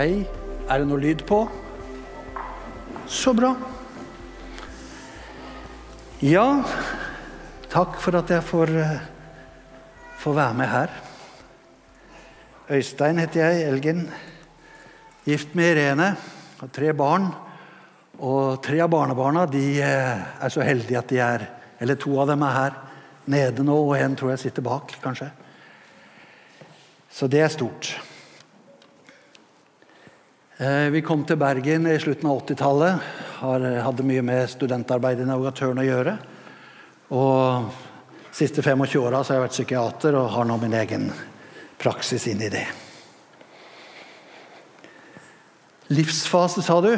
Hei. Er det noe lyd på? Så bra. Ja, takk for at jeg får, eh, får være med her. Øystein heter jeg, Elgen. Gift med Irene. Har tre barn. Og tre av barnebarna de eh, er så heldige at de er Eller to av dem er her nede nå, og en tror jeg sitter bak, kanskje. Så det er stort. Eh, vi kom til Bergen i slutten av 80-tallet. Hadde mye med studentarbeid i Navigatøren å gjøre. Og de siste 25 åra har jeg vært psykiater og har nå min egen praksis inn i det. Livsfase, sa du?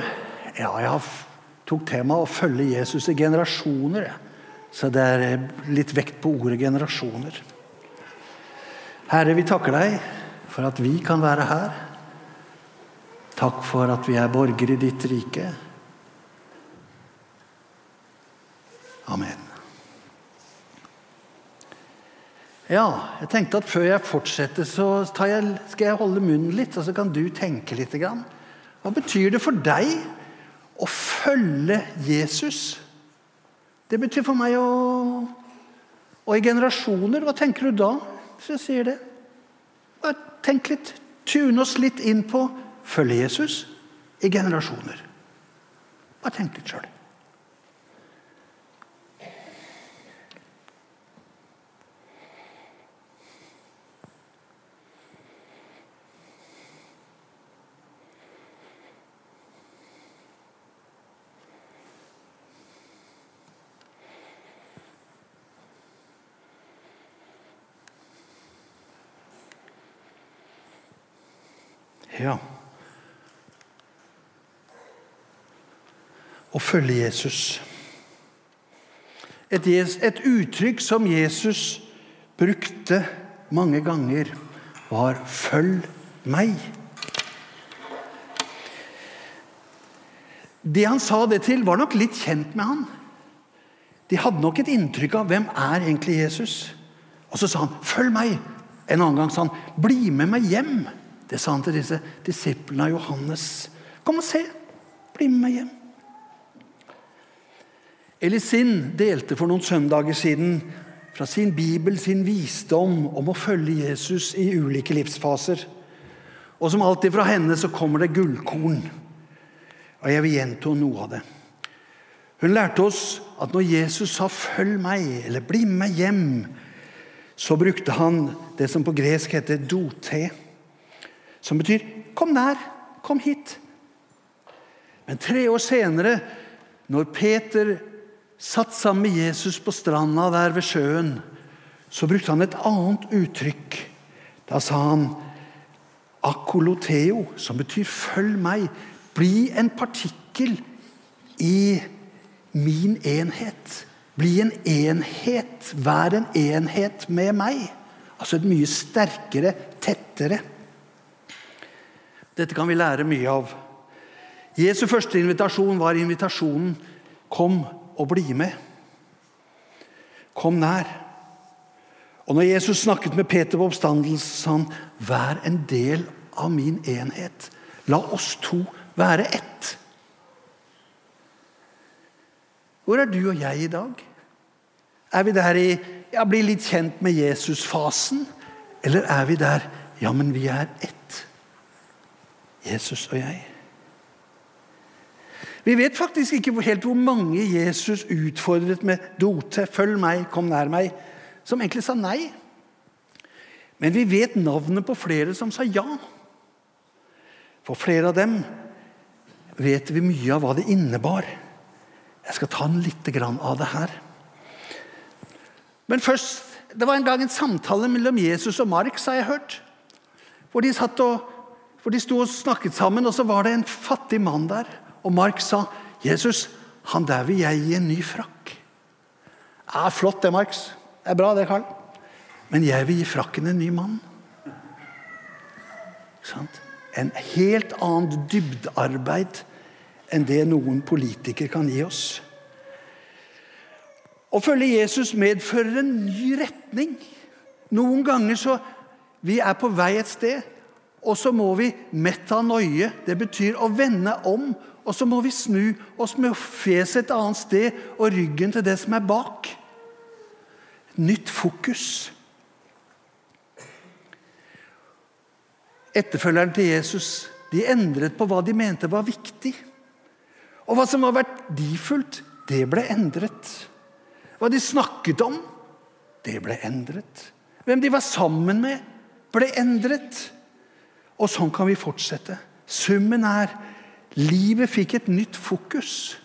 Ja, jeg tok temaet å følge Jesus i generasjoner. Så det er litt vekt på ordet 'generasjoner'. Herre, vi takker deg for at vi kan være her. Takk for at vi er borgere i ditt rike. Amen. Ja, jeg tenkte at før jeg fortsetter, så jeg, skal jeg holde munnen litt, og så kan du tenke litt. Hva betyr det for deg å følge Jesus? Det betyr for meg å Og i generasjoner, hva tenker du da hvis jeg sier det? Tenk litt. Tune oss litt inn på følge Jesus i generasjoner. Bare tenk litt sjøl. Ja. Å følge Jesus. Et, et uttrykk som Jesus brukte mange ganger, var 'følg meg'. Det han sa det til, var nok litt kjent med han. De hadde nok et inntrykk av hvem er egentlig Jesus. Og så sa han 'følg meg'. En annen gang sa han 'bli med meg hjem'. Det sa han til disse disiplene av Johannes. Kom og se. Bli med meg hjem. Elisin delte for noen søndager siden fra sin bibel sin visdom om å følge Jesus i ulike livsfaser. Og som alltid fra henne så kommer det gullkorn. Og jeg vil gjenta noe av det. Hun lærte oss at når Jesus sa 'følg meg' eller 'bli med hjem', så brukte han det som på gresk heter 'dote' som betyr 'kom nær, kom hit'. Men tre år senere, når Peter satt sammen med Jesus på stranda der ved sjøen, så brukte han et annet uttrykk. Da sa han 'akoloteo', som betyr 'følg meg'. Bli en partikkel i min enhet. Bli en enhet. Vær en enhet med meg. Altså et mye sterkere, tettere dette kan vi lære mye av. Jesu første invitasjon var invitasjonen 'Kom og bli med'. Kom nær. Og når Jesus snakket med Peter på oppstandelse, sa han 'Vær en del av min enhet'. La oss to være ett. Hvor er du og jeg i dag? Er vi der i ja, bli litt kjent med Jesus-fasen? Eller er vi der ja, men vi er ett? Jesus og jeg. Vi vet faktisk ikke helt hvor mange Jesus utfordret med 'dote', 'følg meg, kom nær meg', som egentlig sa nei. Men vi vet navnet på flere som sa ja. For flere av dem vet vi mye av hva det innebar. Jeg skal ta en lite grann av det her. Men først, Det var en gang en samtale mellom Jesus og Mark, har jeg hørt. Hvor de satt og hvor De sto og snakket sammen, og så var det en fattig mann der. Og Mark sa, 'Jesus, han der vil jeg gi en ny frakk.' Ja, Flott det, Marks. Det er bra, det, Karl. Men jeg vil gi frakken en ny mann. En helt annet dybdearbeid enn det noen politiker kan gi oss. Å følge Jesus medfører en ny retning. Noen ganger så Vi er på vei et sted, Og så må vi metanoie. Det betyr å vende om. Og så må vi snu oss med fjeset et annet sted og ryggen til det som er bak. Nytt fokus. Etterfølgeren til Jesus de endret på hva de mente var viktig. Og hva som var verdifullt, det ble endret. Hva de snakket om, det ble endret. Hvem de var sammen med, ble endret. Og sånn kan vi fortsette. Summen er livet fikk et nytt fokus.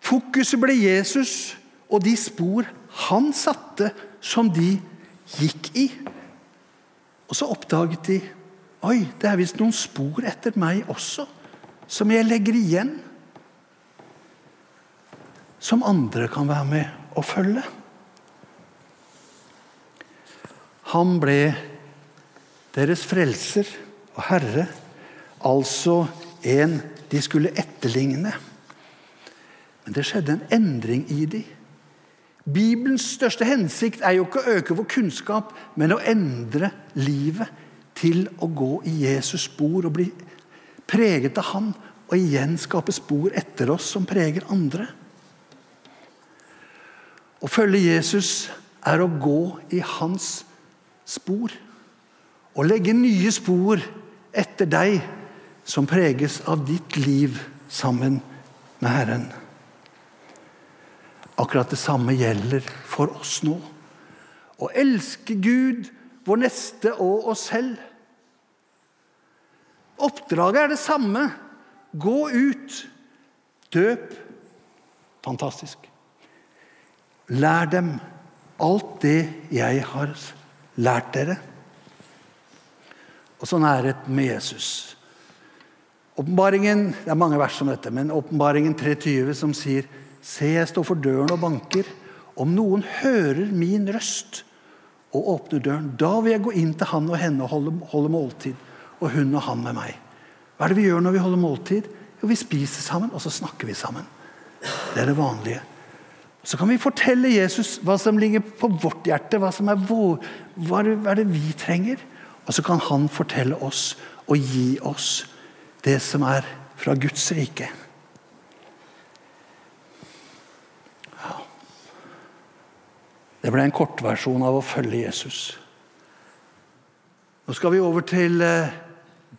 Fokuset ble Jesus og de spor han satte, som de gikk i. Og så oppdaget de Oi, det er visst noen spor etter meg også, som jeg legger igjen. Som andre kan være med å følge. Han ble deres frelser og herre, altså en de skulle etterligne. Men det skjedde en endring i de. Bibelens største hensikt er jo ikke å øke vår kunnskap, men å endre livet til å gå i Jesus' spor og bli preget av Han, og igjen skape spor etter oss som preger andre. Å følge Jesus er å gå i hans spor og legge nye spor etter deg som preges av ditt liv sammen med Herren. Akkurat det samme gjelder for oss nå. Å elske Gud, vår neste og oss selv. Oppdraget er det samme. Gå ut. Døp. Fantastisk. Lær dem alt det jeg har lært dere. Og sånn er med Jesus. Åpenbaringen, Det er mange vers om dette, men åpenbaringen 3.20 som sier Se, jeg står for døren og banker. Om noen hører min røst og åpner døren, da vil jeg gå inn til han og henne og holde, holde måltid. Og hun og han med meg. Hva er det vi gjør når vi holder måltid? Jo, Vi spiser sammen, og så snakker vi sammen. Det er det vanlige. Så kan vi fortelle Jesus hva som ligger på vårt hjerte, hva, som er vår, hva er det vi trenger. Og så kan han fortelle oss og gi oss det som er fra Guds rike. Det ble en kortversjon av å følge Jesus. Nå skal vi over til eh,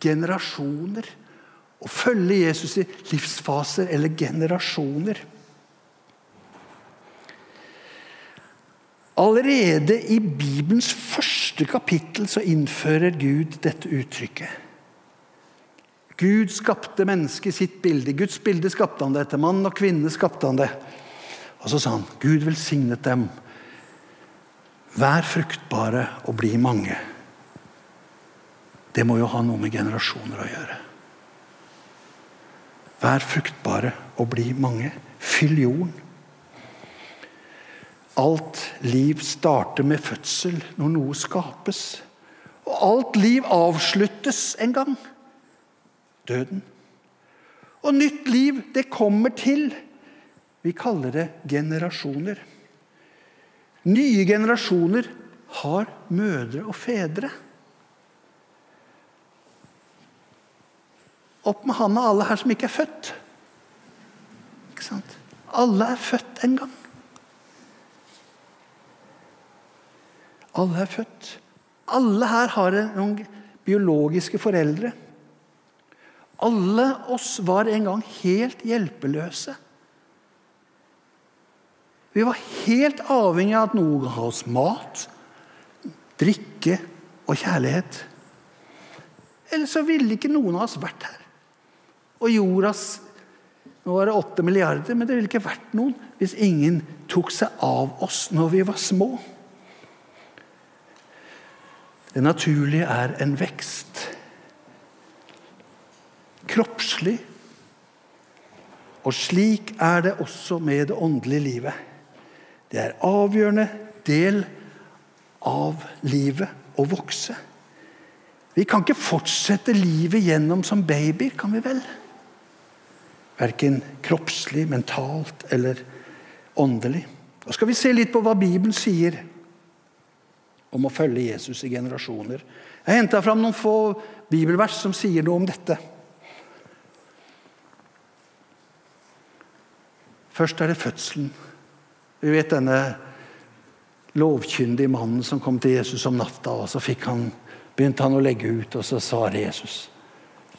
generasjoner. Å følge Jesus i livsfaser eller generasjoner. Allerede i Bibelens første kapittel så innfører Gud dette uttrykket. Gud skapte mennesket i sitt bilde. Guds bilde skapte han det. Etter mann og kvinne skapte han det. Og så sa han Gud velsignet dem Vær fruktbare og bli mange. Det må jo ha noe med generasjoner å gjøre. Vær fruktbare og bli mange. Fyll jorden. Alt liv starter med fødsel, når noe skapes. Og alt liv avsluttes en gang. Døden. Og nytt liv, det kommer til. Vi kaller det generasjoner. Nye generasjoner har mødre og fedre. Opp med handa alle her som ikke er født. Ikke sant? Alle er født en gang. Alle er født. Alle her har noen biologiske foreldre. Alle oss var en gang helt hjelpeløse. Vi var helt avhengig av at noen ga oss mat, drikke og kjærlighet. Ellers så ville ikke noen av oss vært her. Og jordas Nå var det åtte milliarder, men det ville ikke vært noen hvis ingen tok seg av oss når vi var små. Det naturlige er en vekst. Kroppslig. Og slik er det også med det åndelige livet. Det er avgjørende del av livet å vokse. Vi kan ikke fortsette livet gjennom som babyer, kan vi vel? Verken kroppslig, mentalt eller åndelig. Nå skal vi se litt på hva Bibelen sier om å følge Jesus i generasjoner. Jeg henta fram noen få bibelvers som sier noe om dette. Først er det fødselen. Vi vet denne lovkyndige mannen som kom til Jesus om natta, og så han, begynte han å legge ut, og så sa Jesus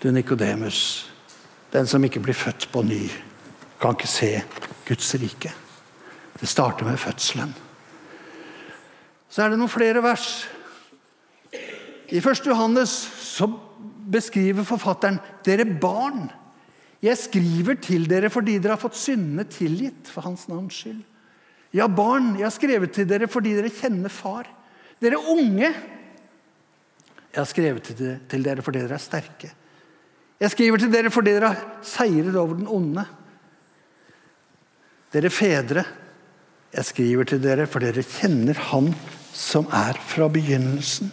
Du, Nikodemus, den som ikke blir født på ny, kan ikke se Guds rike. Det starter med fødselen. Så er det noen flere vers. I 1. Johannes så beskriver forfatteren dere barn. Jeg skriver til dere fordi dere har fått syndene tilgitt for hans navns skyld. Ja, barn, jeg har skrevet til dere fordi dere kjenner far. Dere unge, jeg har skrevet til dere fordi dere er sterke. Jeg skriver til dere fordi dere har seiret over den onde. Dere fedre, jeg skriver til dere fordi dere kjenner Han som er fra begynnelsen.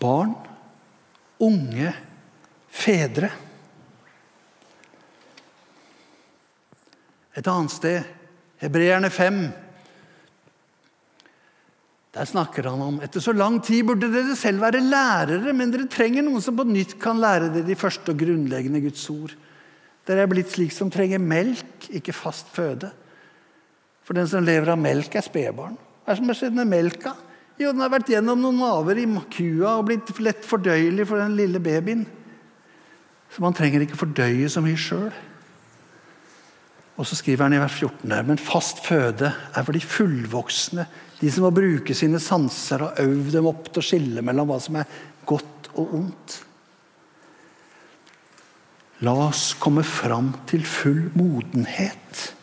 Barn, unge, fedre. Et annet sted, Hebreerne 5, der snakker han om etter så lang tid burde dere selv være lærere, men dere trenger noen som på nytt kan lære dere de første og grunnleggende Guds ord. Dere er blitt slik som trenger melk, ikke fast føde. For den som lever av melk, er spedbarn. Hva er det som har skjedd med melka? Jo, den har vært gjennom noen maver i kua og blitt lett fordøyelig for den lille babyen. Så man trenger ikke fordøye så mye sjøl. Og så skriver han i vers 14 her, men fast føde er for de fullvoksne, de som må bruke sine sanser og øve dem opp til å skille mellom hva som er godt og ondt. La oss komme fram til full modenhet.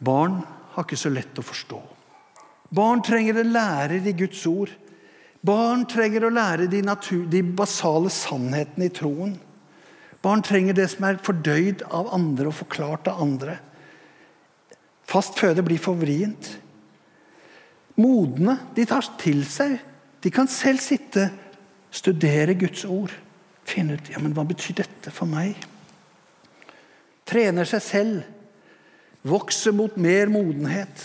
Barn har ikke så lett å forstå. Barn trenger en lærer i Guds ord. Barn trenger å lære de, natur, de basale sannhetene i troen. Barn trenger det som er fordøyd av andre og forklart av andre. Fast føde blir for vrient. Modne de tar til seg. De kan selv sitte, studere Guds ord. Finne ut ja, men hva betyr dette for meg. Trener seg selv. Vokser mot mer modenhet.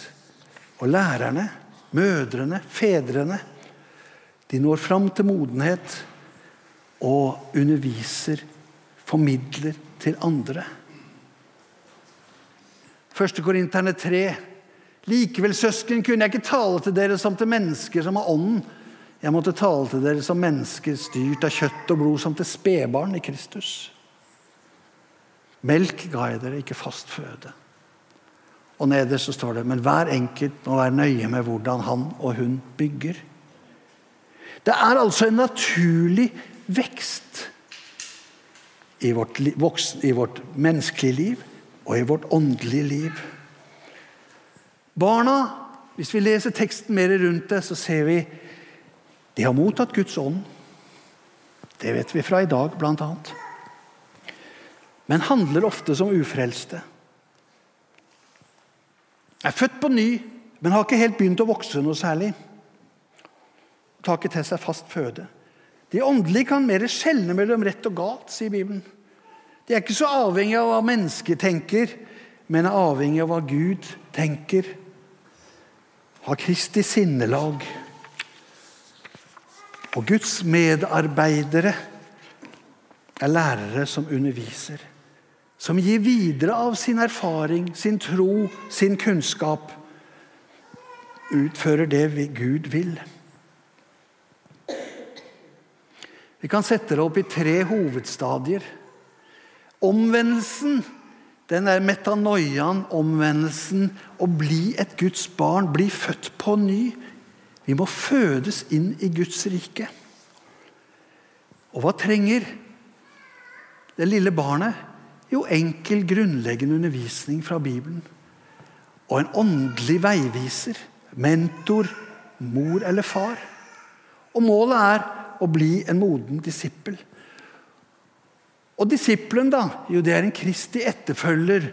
Og lærerne, mødrene, fedrene de når fram til modenhet og underviser, formidler til andre. 1. Korinterne 3. Likevel, søsken, kunne jeg ikke tale til dere som til mennesker som har ånden. Jeg måtte tale til dere som mennesker styrt av kjøtt og blod, som til spedbarn i Kristus. Melk ga jeg dere, ikke fast føde. Og nederst så står det men hver enkelt må være nøye med hvordan han og hun bygger. Det er altså en naturlig vekst i vårt, voksen, i vårt menneskelige liv og i vårt åndelige liv. Barna, hvis vi leser teksten mer rundt det, så ser vi de har mottatt Guds ånd. Det vet vi fra i dag, bl.a. Men handler ofte som ufrelste. Er født på ny, men har ikke helt begynt å vokse noe særlig tar ikke til seg fast føde. De åndelige kan mer skjelne mellom rett og galt, sier Bibelen. De er ikke så avhengig av hva mennesket tenker, men er avhengig av hva Gud tenker. Har Kristi sinnelag. Og Guds medarbeidere er lærere som underviser. Som gir videre av sin erfaring, sin tro, sin kunnskap. Utfører det Gud vil. Vi kan sette det opp i tre hovedstadier. Omvendelsen, den er metanoiaen, omvendelsen. Å bli et Guds barn, bli født på ny. Vi må fødes inn i Guds rike. Og hva trenger det lille barnet? Jo, enkel, grunnleggende undervisning fra Bibelen. Og en åndelig veiviser. Mentor, mor eller far. Og målet er å bli en moden disippel. Og disippelen, da? Jo, det er en Kristi etterfølger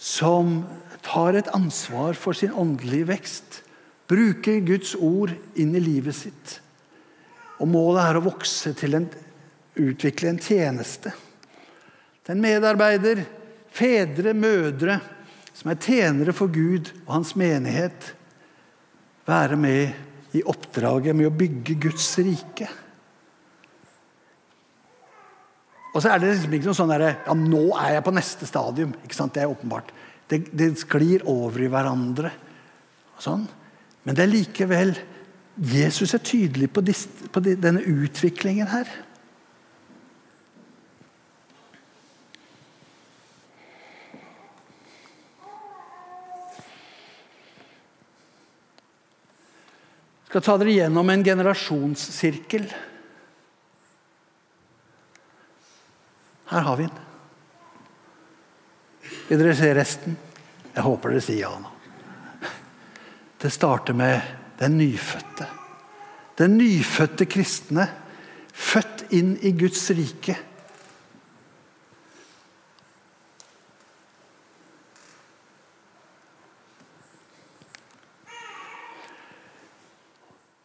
som tar et ansvar for sin åndelige vekst. Bruker Guds ord inn i livet sitt. Og målet er å vokse til en utvikle en tjeneste. En medarbeider, fedre, mødre, som er tjenere for Gud og hans menighet. Være med i oppdraget med å bygge Guds rike. Og så er det liksom ikke noe sånn derre Ja, nå er jeg på neste stadium. ikke sant? Det er åpenbart. Det, det sklir over i hverandre. Sånn. Men det er likevel Jesus er tydelig på, dis, på denne utviklingen her. Skal ta dere gjennom en generasjonssirkel. Her har vi den. Vil dere se resten? Jeg håper dere sier ja nå. Det starter med den nyfødte. Den nyfødte kristne, født inn i Guds rike.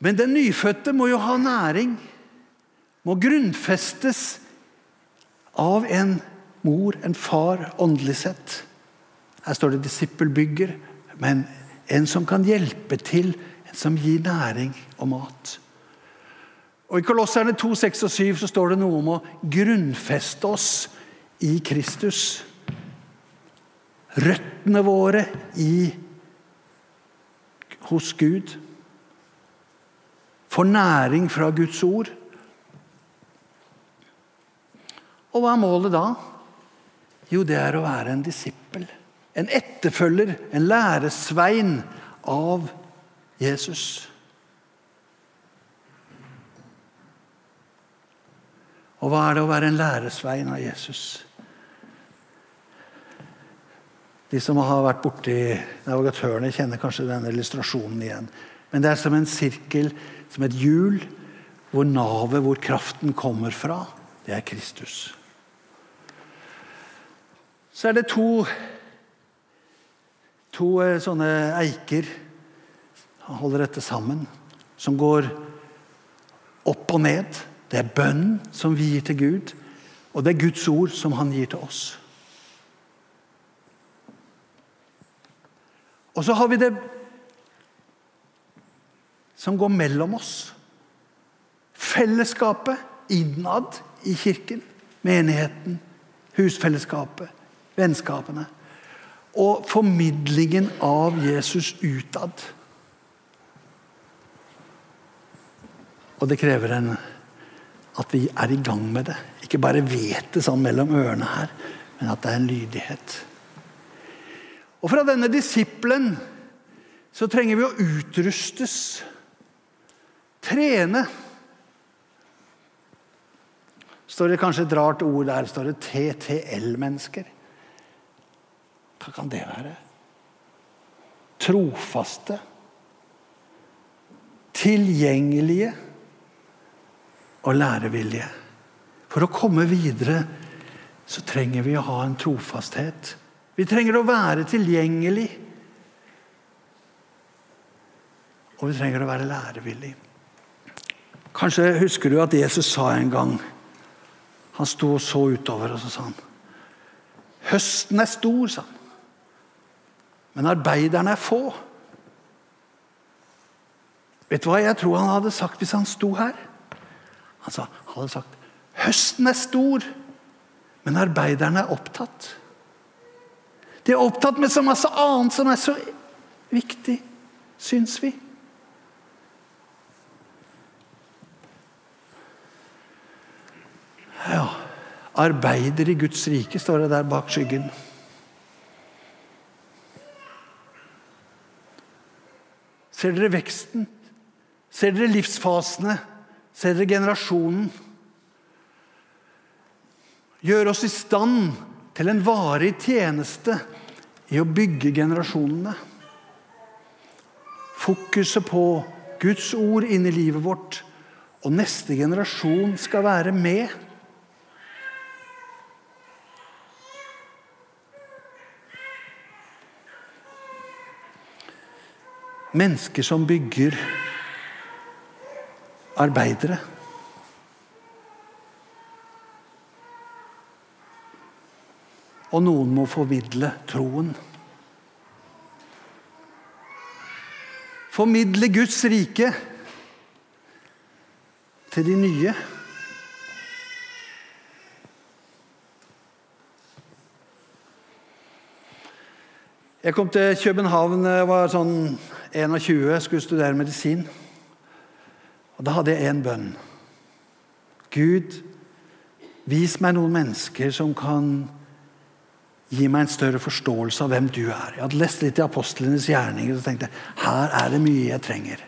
Men den nyfødte må jo ha næring. Må grunnfestes av en mor, en far, åndelig sett. Her står det 'disippelbygger', men en som kan hjelpe til, en som gir næring og mat. Og I Kolosserne 2, 6 og 7 så står det noe om å grunnfeste oss i Kristus. Røttene våre i, hos Gud får næring fra Guds ord. Og hva er målet da? Jo, det er å være en disippel. En etterfølger, en læresvein av Jesus. Og hva er det å være en læresvein av Jesus? De som har vært borti navigatørene, kjenner kanskje denne illustrasjonen igjen. Men det er som en sirkel som et hjul, hvor navet, hvor kraften kommer fra, det er Kristus. Så er det to, to eh, sånne eiker Han holder dette sammen, som går opp og ned. Det er bønn som vi gir til Gud, og det er Guds ord som han gir til oss. Og så har vi det som går mellom oss. Fellesskapet innad i kirken, menigheten, husfellesskapet, vennskapene. Og formidlingen av Jesus utad. Og det krever en, at vi er i gang med det. Ikke bare vet det sånn mellom ørene her, men at det er en lydighet. Og fra denne disippelen så trenger vi å utrustes Trene. Står det kanskje et rart ord der? Står det TTL-mennesker? Hva kan det være? Trofaste. Tilgjengelige og lærevillige. For å komme videre så trenger vi å ha en trofasthet. Vi trenger å være tilgjengelig. Og vi trenger å være lærevillig. Kanskje husker du at Jesus sa en gang Han sto og så utover, og så sa han Høsten er stor, sa han. Men arbeiderne er få. Vet du hva jeg tror han hadde sagt hvis han sto her? Han sa, hadde sagt høsten er stor, men arbeiderne er opptatt. De er opptatt med så masse annet som er så viktig, syns vi. Ja, arbeider i Guds rike, står det der bak skyggen. Ser dere veksten? Ser dere livsfasene? Ser dere generasjonen? Gjør oss i stand til en varig tjeneste i å bygge generasjonene. Fokuset på Guds ord inn i livet vårt, og neste generasjon skal være med. Mennesker som bygger arbeidere. Og noen må formidle troen. Formidle Guds rike til de nye. Jeg kom til København jeg var sånn 21, skulle studere medisin. Og Da hadde jeg én bønn. Gud, vis meg noen mennesker som kan gi meg en større forståelse av hvem du er. Jeg hadde lest litt i apostlenes gjerninger og tenkte her er det mye jeg trenger.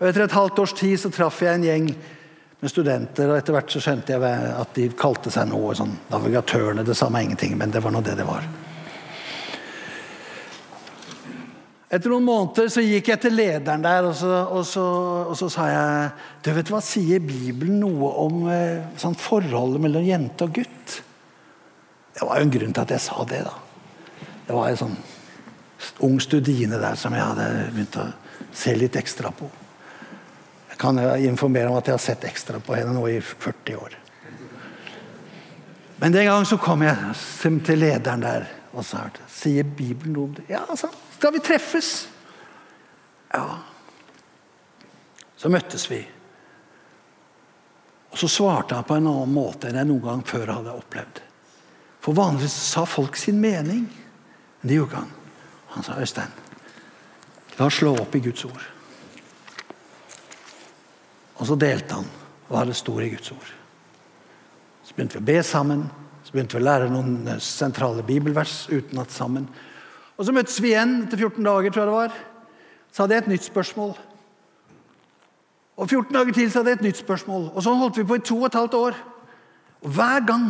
Og Etter et halvt års tid så traff jeg en gjeng med studenter. og Etter hvert så skjønte jeg at de kalte seg noe sånn navigatørene. Det samme ingenting, men det var nå det det var. Etter noen måneder så gikk jeg til lederen der, og så, og så, og så sa jeg du vet hva, Sier Bibelen noe om eh, sånn forholdet mellom jente og gutt? Det var jo en grunn til at jeg sa det. da. Det var en sånn ung studine der som jeg hadde begynt å se litt ekstra på. Jeg kan informere om at jeg har sett ekstra på henne nå i 40 år. Men den gang så kom jeg til lederen der og sa sier Bibelen noe om det. Ja, altså, skal vi treffes? Ja. Så møttes vi. Og så svarte han på en annen måte enn jeg noen gang før hadde opplevd. For vanligvis sa folk sin mening. Men det gjorde han. Han sa, 'Øystein, la oss slå opp i Guds ord'. Og så delte han hva det sto i Guds ord. Så begynte vi å be sammen. Så begynte vi å lære noen sentrale bibelvers utenat sammen. Og Så møttes vi igjen etter 14 dager, tror jeg det var. Så hadde jeg et nytt spørsmål. Og 14 dager til så hadde jeg et nytt spørsmål. Og Sånn holdt vi på i to og et halvt år. Og Hver gang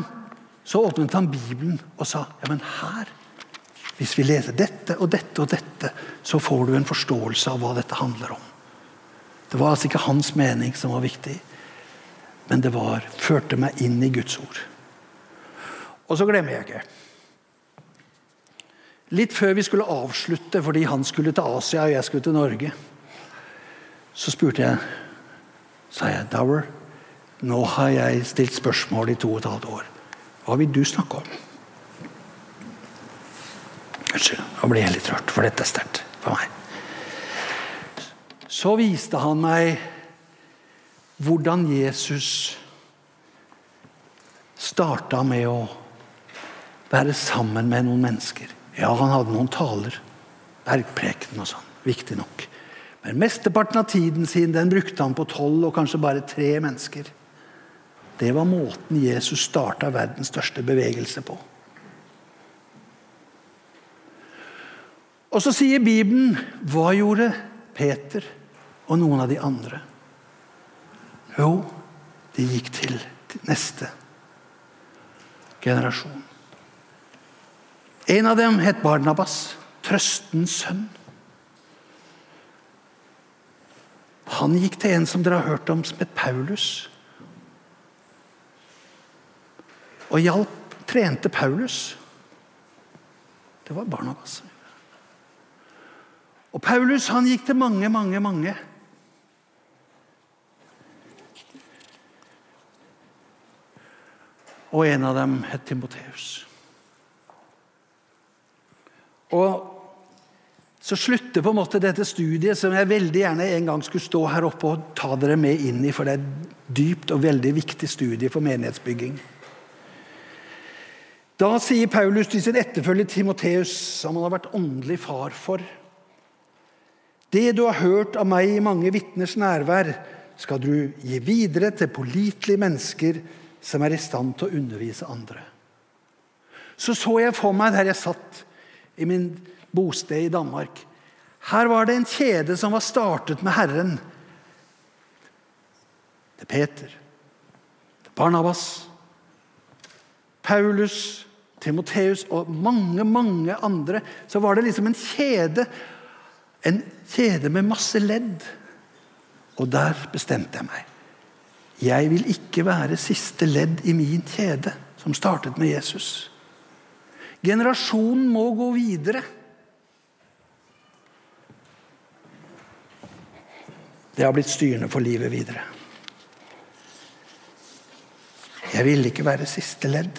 så åpnet han Bibelen og sa ja, men her, hvis vi leser dette og dette og dette, så får du en forståelse av hva dette handler om. Det var altså ikke hans mening som var viktig, men det var, førte meg inn i Guds ord. Og så glemmer jeg ikke Litt før vi skulle avslutte, fordi han skulle til Asia og jeg skulle til Norge, så spurte jeg sa jeg, Dower, nå har jeg stilt spørsmål i to og et halvt år. Hva vil du snakke om? Unnskyld, nå blir jeg litt rørt, for dette er sterkt for meg. Så viste han meg hvordan Jesus starta med å være sammen med noen mennesker. Ja, han hadde noen taler. Bergpreken og sånn. Viktig nok. Men mesteparten av tiden sin den brukte han på tolv og kanskje bare tre mennesker. Det var måten Jesus starta verdens største bevegelse på. Og så sier Bibelen hva gjorde Peter og noen av de andre? Jo, de gikk til neste generasjon. En av dem het Barnabas, trøstens sønn. Han gikk til en som dere har hørt om, som het Paulus. Og hjalp, trente Paulus. Det var Barnabas. Og Paulus han gikk til mange, mange, mange. Og en av dem het Timoteus. Og så slutter på en måte dette studiet, som jeg veldig gjerne en gang skulle stå her oppe og ta dere med inn i, for det er et dypt og veldig viktig studie for menighetsbygging. Da sier Paulus til sin etterfølger Timoteus, som han har vært åndelig far for Det du har hørt av meg i mange vitners nærvær, skal du gi videre til pålitelige mennesker som er i stand til å undervise andre. Så så jeg for meg der jeg satt i min bosted i Danmark. Her var det en kjede som var startet med Herren. Det er Peter, det er Barnabas, Paulus, Timoteus og mange, mange andre. Så var det liksom en kjede. En kjede med masse ledd. Og der bestemte jeg meg. Jeg vil ikke være siste ledd i min kjede, som startet med Jesus. Generasjonen må gå videre. Det har blitt styrende for livet videre. Jeg ville ikke være siste ledd.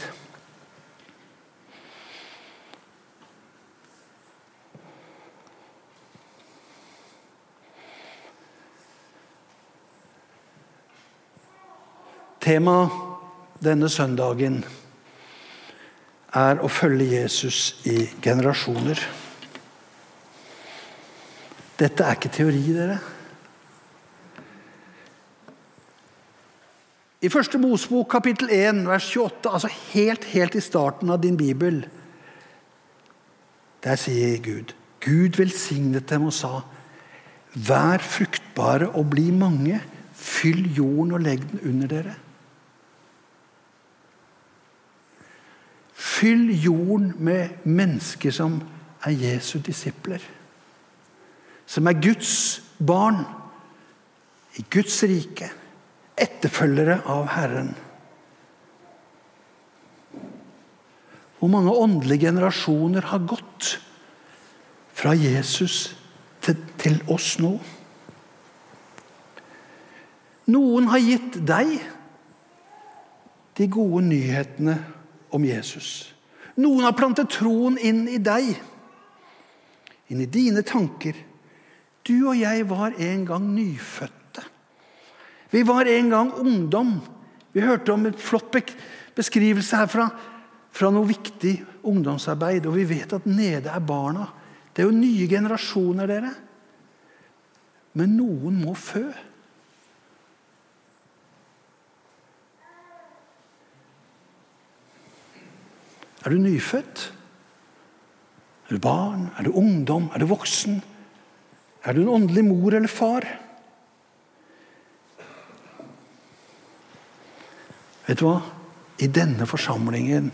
Temaet denne søndagen er å følge Jesus i generasjoner. Dette er ikke teori, dere. I første Mosbok kapittel 1, vers 28, altså helt, helt i starten av din bibel, der sier Gud Gud velsignet dem og sa Vær fruktbare og bli mange. Fyll jorden og legg den under dere. Fyll jorden med mennesker som er Jesu disipler. Som er Guds barn i Guds rike. Etterfølgere av Herren. Hvor mange åndelige generasjoner har gått fra Jesus til, til oss nå? Noen har gitt deg de gode nyhetene om Jesus. Noen har plantet troen inn i deg, inn i dine tanker. Du og jeg var en gang nyfødte. Vi var en gang ungdom. Vi hørte om et flott beskrivelse herfra fra noe viktig ungdomsarbeid. Og vi vet at nede er barna. Det er jo nye generasjoner, dere. Men noen må fø. Er du nyfødt? Er du barn? Er du ungdom? Er du voksen? Er du en åndelig mor eller far? Vet du hva? I denne forsamlingen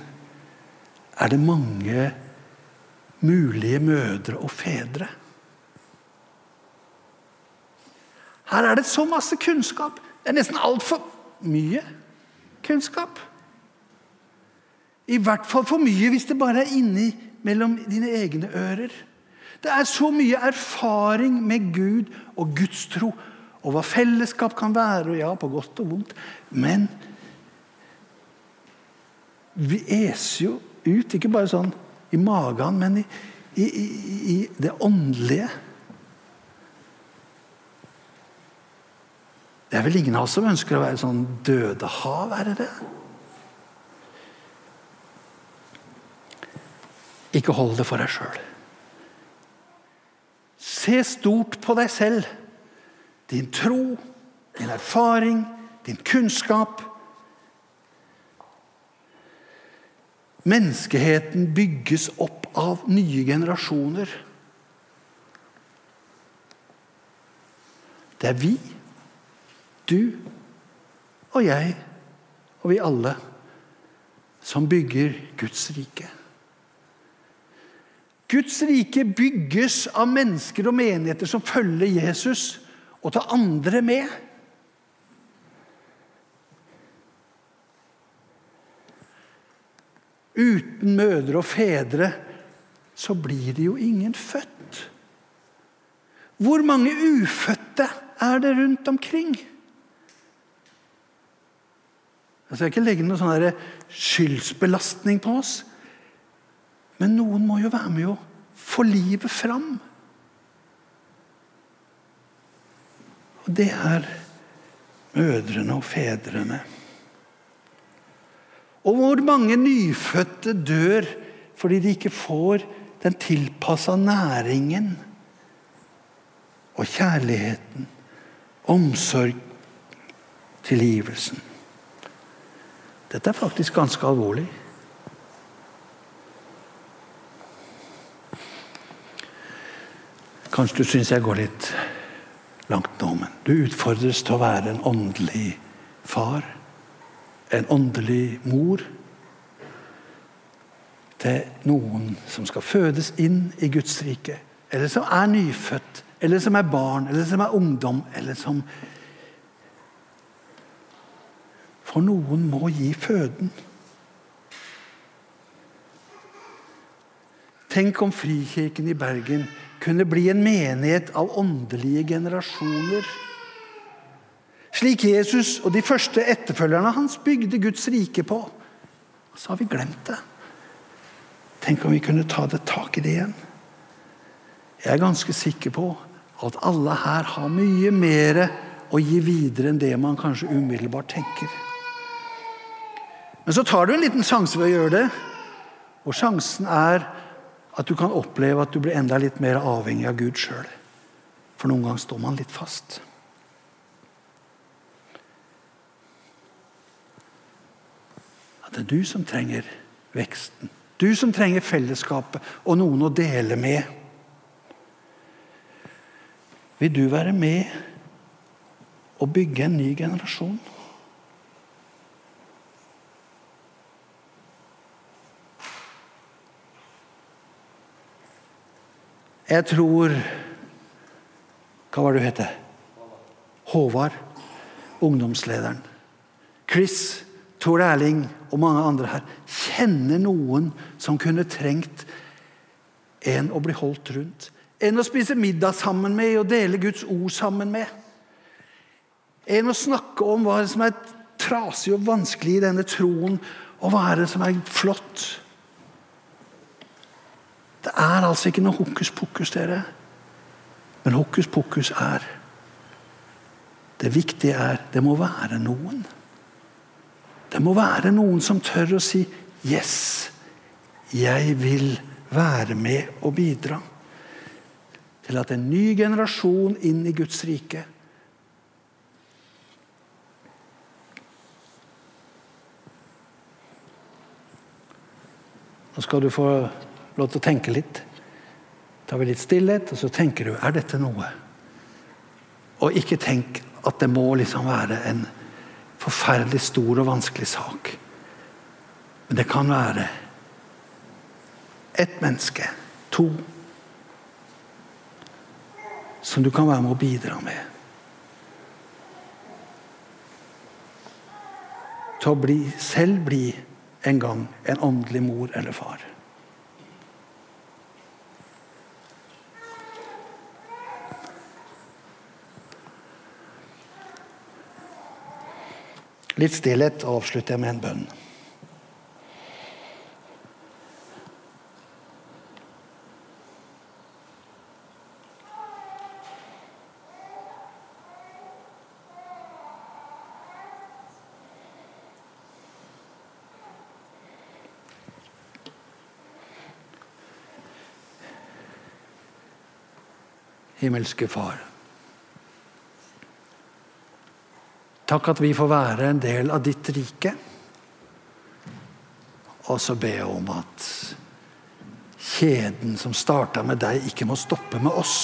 er det mange mulige mødre og fedre. Her er det så masse kunnskap. Det er nesten altfor mye kunnskap. I hvert fall for mye hvis det bare er inni mellom dine egne ører. Det er så mye erfaring med Gud og Guds tro og hva fellesskap kan være, og ja, på godt og vondt. Men vi eser jo ut, ikke bare sånn i magen, men i, i, i, i det åndelige. Det er vel ingen av oss som ønsker å være sånn dødehav, er det det? Ikke hold det for deg sjøl. Se stort på deg selv. Din tro, din erfaring, din kunnskap. Menneskeheten bygges opp av nye generasjoner. Det er vi, du og jeg og vi alle som bygger Guds rike. Guds rike bygges av mennesker og menigheter som følger Jesus, og tar andre med. Uten mødre og fedre så blir det jo ingen født. Hvor mange ufødte er det rundt omkring? Jeg skal ikke legge noe sånn skyldsbelastning på oss. Men noen må jo være med å få livet fram. Og det er mødrene og fedrene. Og hvor mange nyfødte dør fordi de ikke får den tilpassa næringen og kjærligheten, omsorg, tilgivelsen. Dette er faktisk ganske alvorlig. Kanskje du syns jeg går litt langt nå, men du utfordres til å være en åndelig far. En åndelig mor. Til noen som skal fødes inn i Guds rike. Eller som er nyfødt, eller som er barn, eller som er ungdom, eller som For noen må gi føden. Tenk om Frikirken i Bergen kunne bli en menighet av åndelige generasjoner. Slik Jesus og de første etterfølgerne hans bygde Guds rike på. Og så har vi glemt det. Tenk om vi kunne ta det tak i det igjen. Jeg er ganske sikker på at alle her har mye mer å gi videre enn det man kanskje umiddelbart tenker. Men så tar du en liten sjanse ved å gjøre det. Og sjansen er at du kan oppleve at du blir enda litt mer avhengig av Gud sjøl. For noen ganger står man litt fast. At det er du som trenger veksten. Du som trenger fellesskapet og noen å dele med. Vil du være med og bygge en ny generasjon? Jeg tror Hva var det du het? Håvard. Ungdomslederen. Chris, Tor Erling og mange andre her kjenner noen som kunne trengt en å bli holdt rundt. En å spise middag sammen med og dele Guds ord sammen med. En å snakke om hva som er trasig og vanskelig i denne troen, og hva er det som er flott. Det er altså ikke noe hokus pokus, dere. Men hokus pokus er Det viktige er det må være noen. Det må være noen som tør å si 'Yes, jeg vil være med og bidra' til at en ny generasjon inn i Guds rike Nå skal du få lov til å tenke litt. tar vi litt stillhet, og så tenker du er dette noe? Og ikke tenk at det må liksom være en forferdelig stor og vanskelig sak. Men det kan være ett menneske, to, som du kan være med å bidra med. Til å bli, selv bli en gang en åndelig mor eller far. Litt stillhet avslutter jeg med en bønn. Himmelske Far. Takk at vi får være en del av ditt rike. Og så jeg om at kjeden som starta med deg, ikke må stoppe med oss.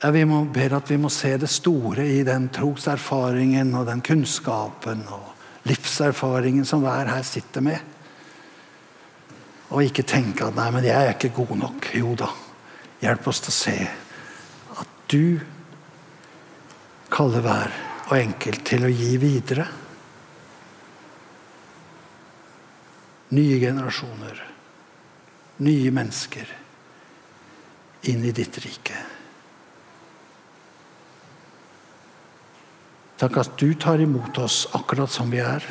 Ja, vi må, ber at vi må se det store i den troserfaringen og den kunnskapen og livserfaringen som hver her sitter med. Og ikke tenke at 'nei, men jeg er ikke god nok'. Jo da, hjelp oss til å se du kaller hver og enkelt til å gi videre. Nye generasjoner, nye mennesker inn i ditt rike. Takk at du tar imot oss akkurat som vi er.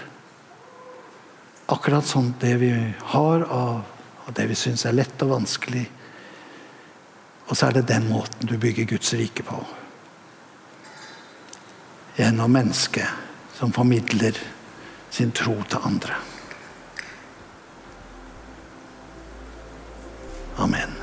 Akkurat som det vi har av og det vi syns er lett og vanskelig og så er det den måten du bygger Guds rike på. Gjennom mennesket som formidler sin tro til andre. Amen.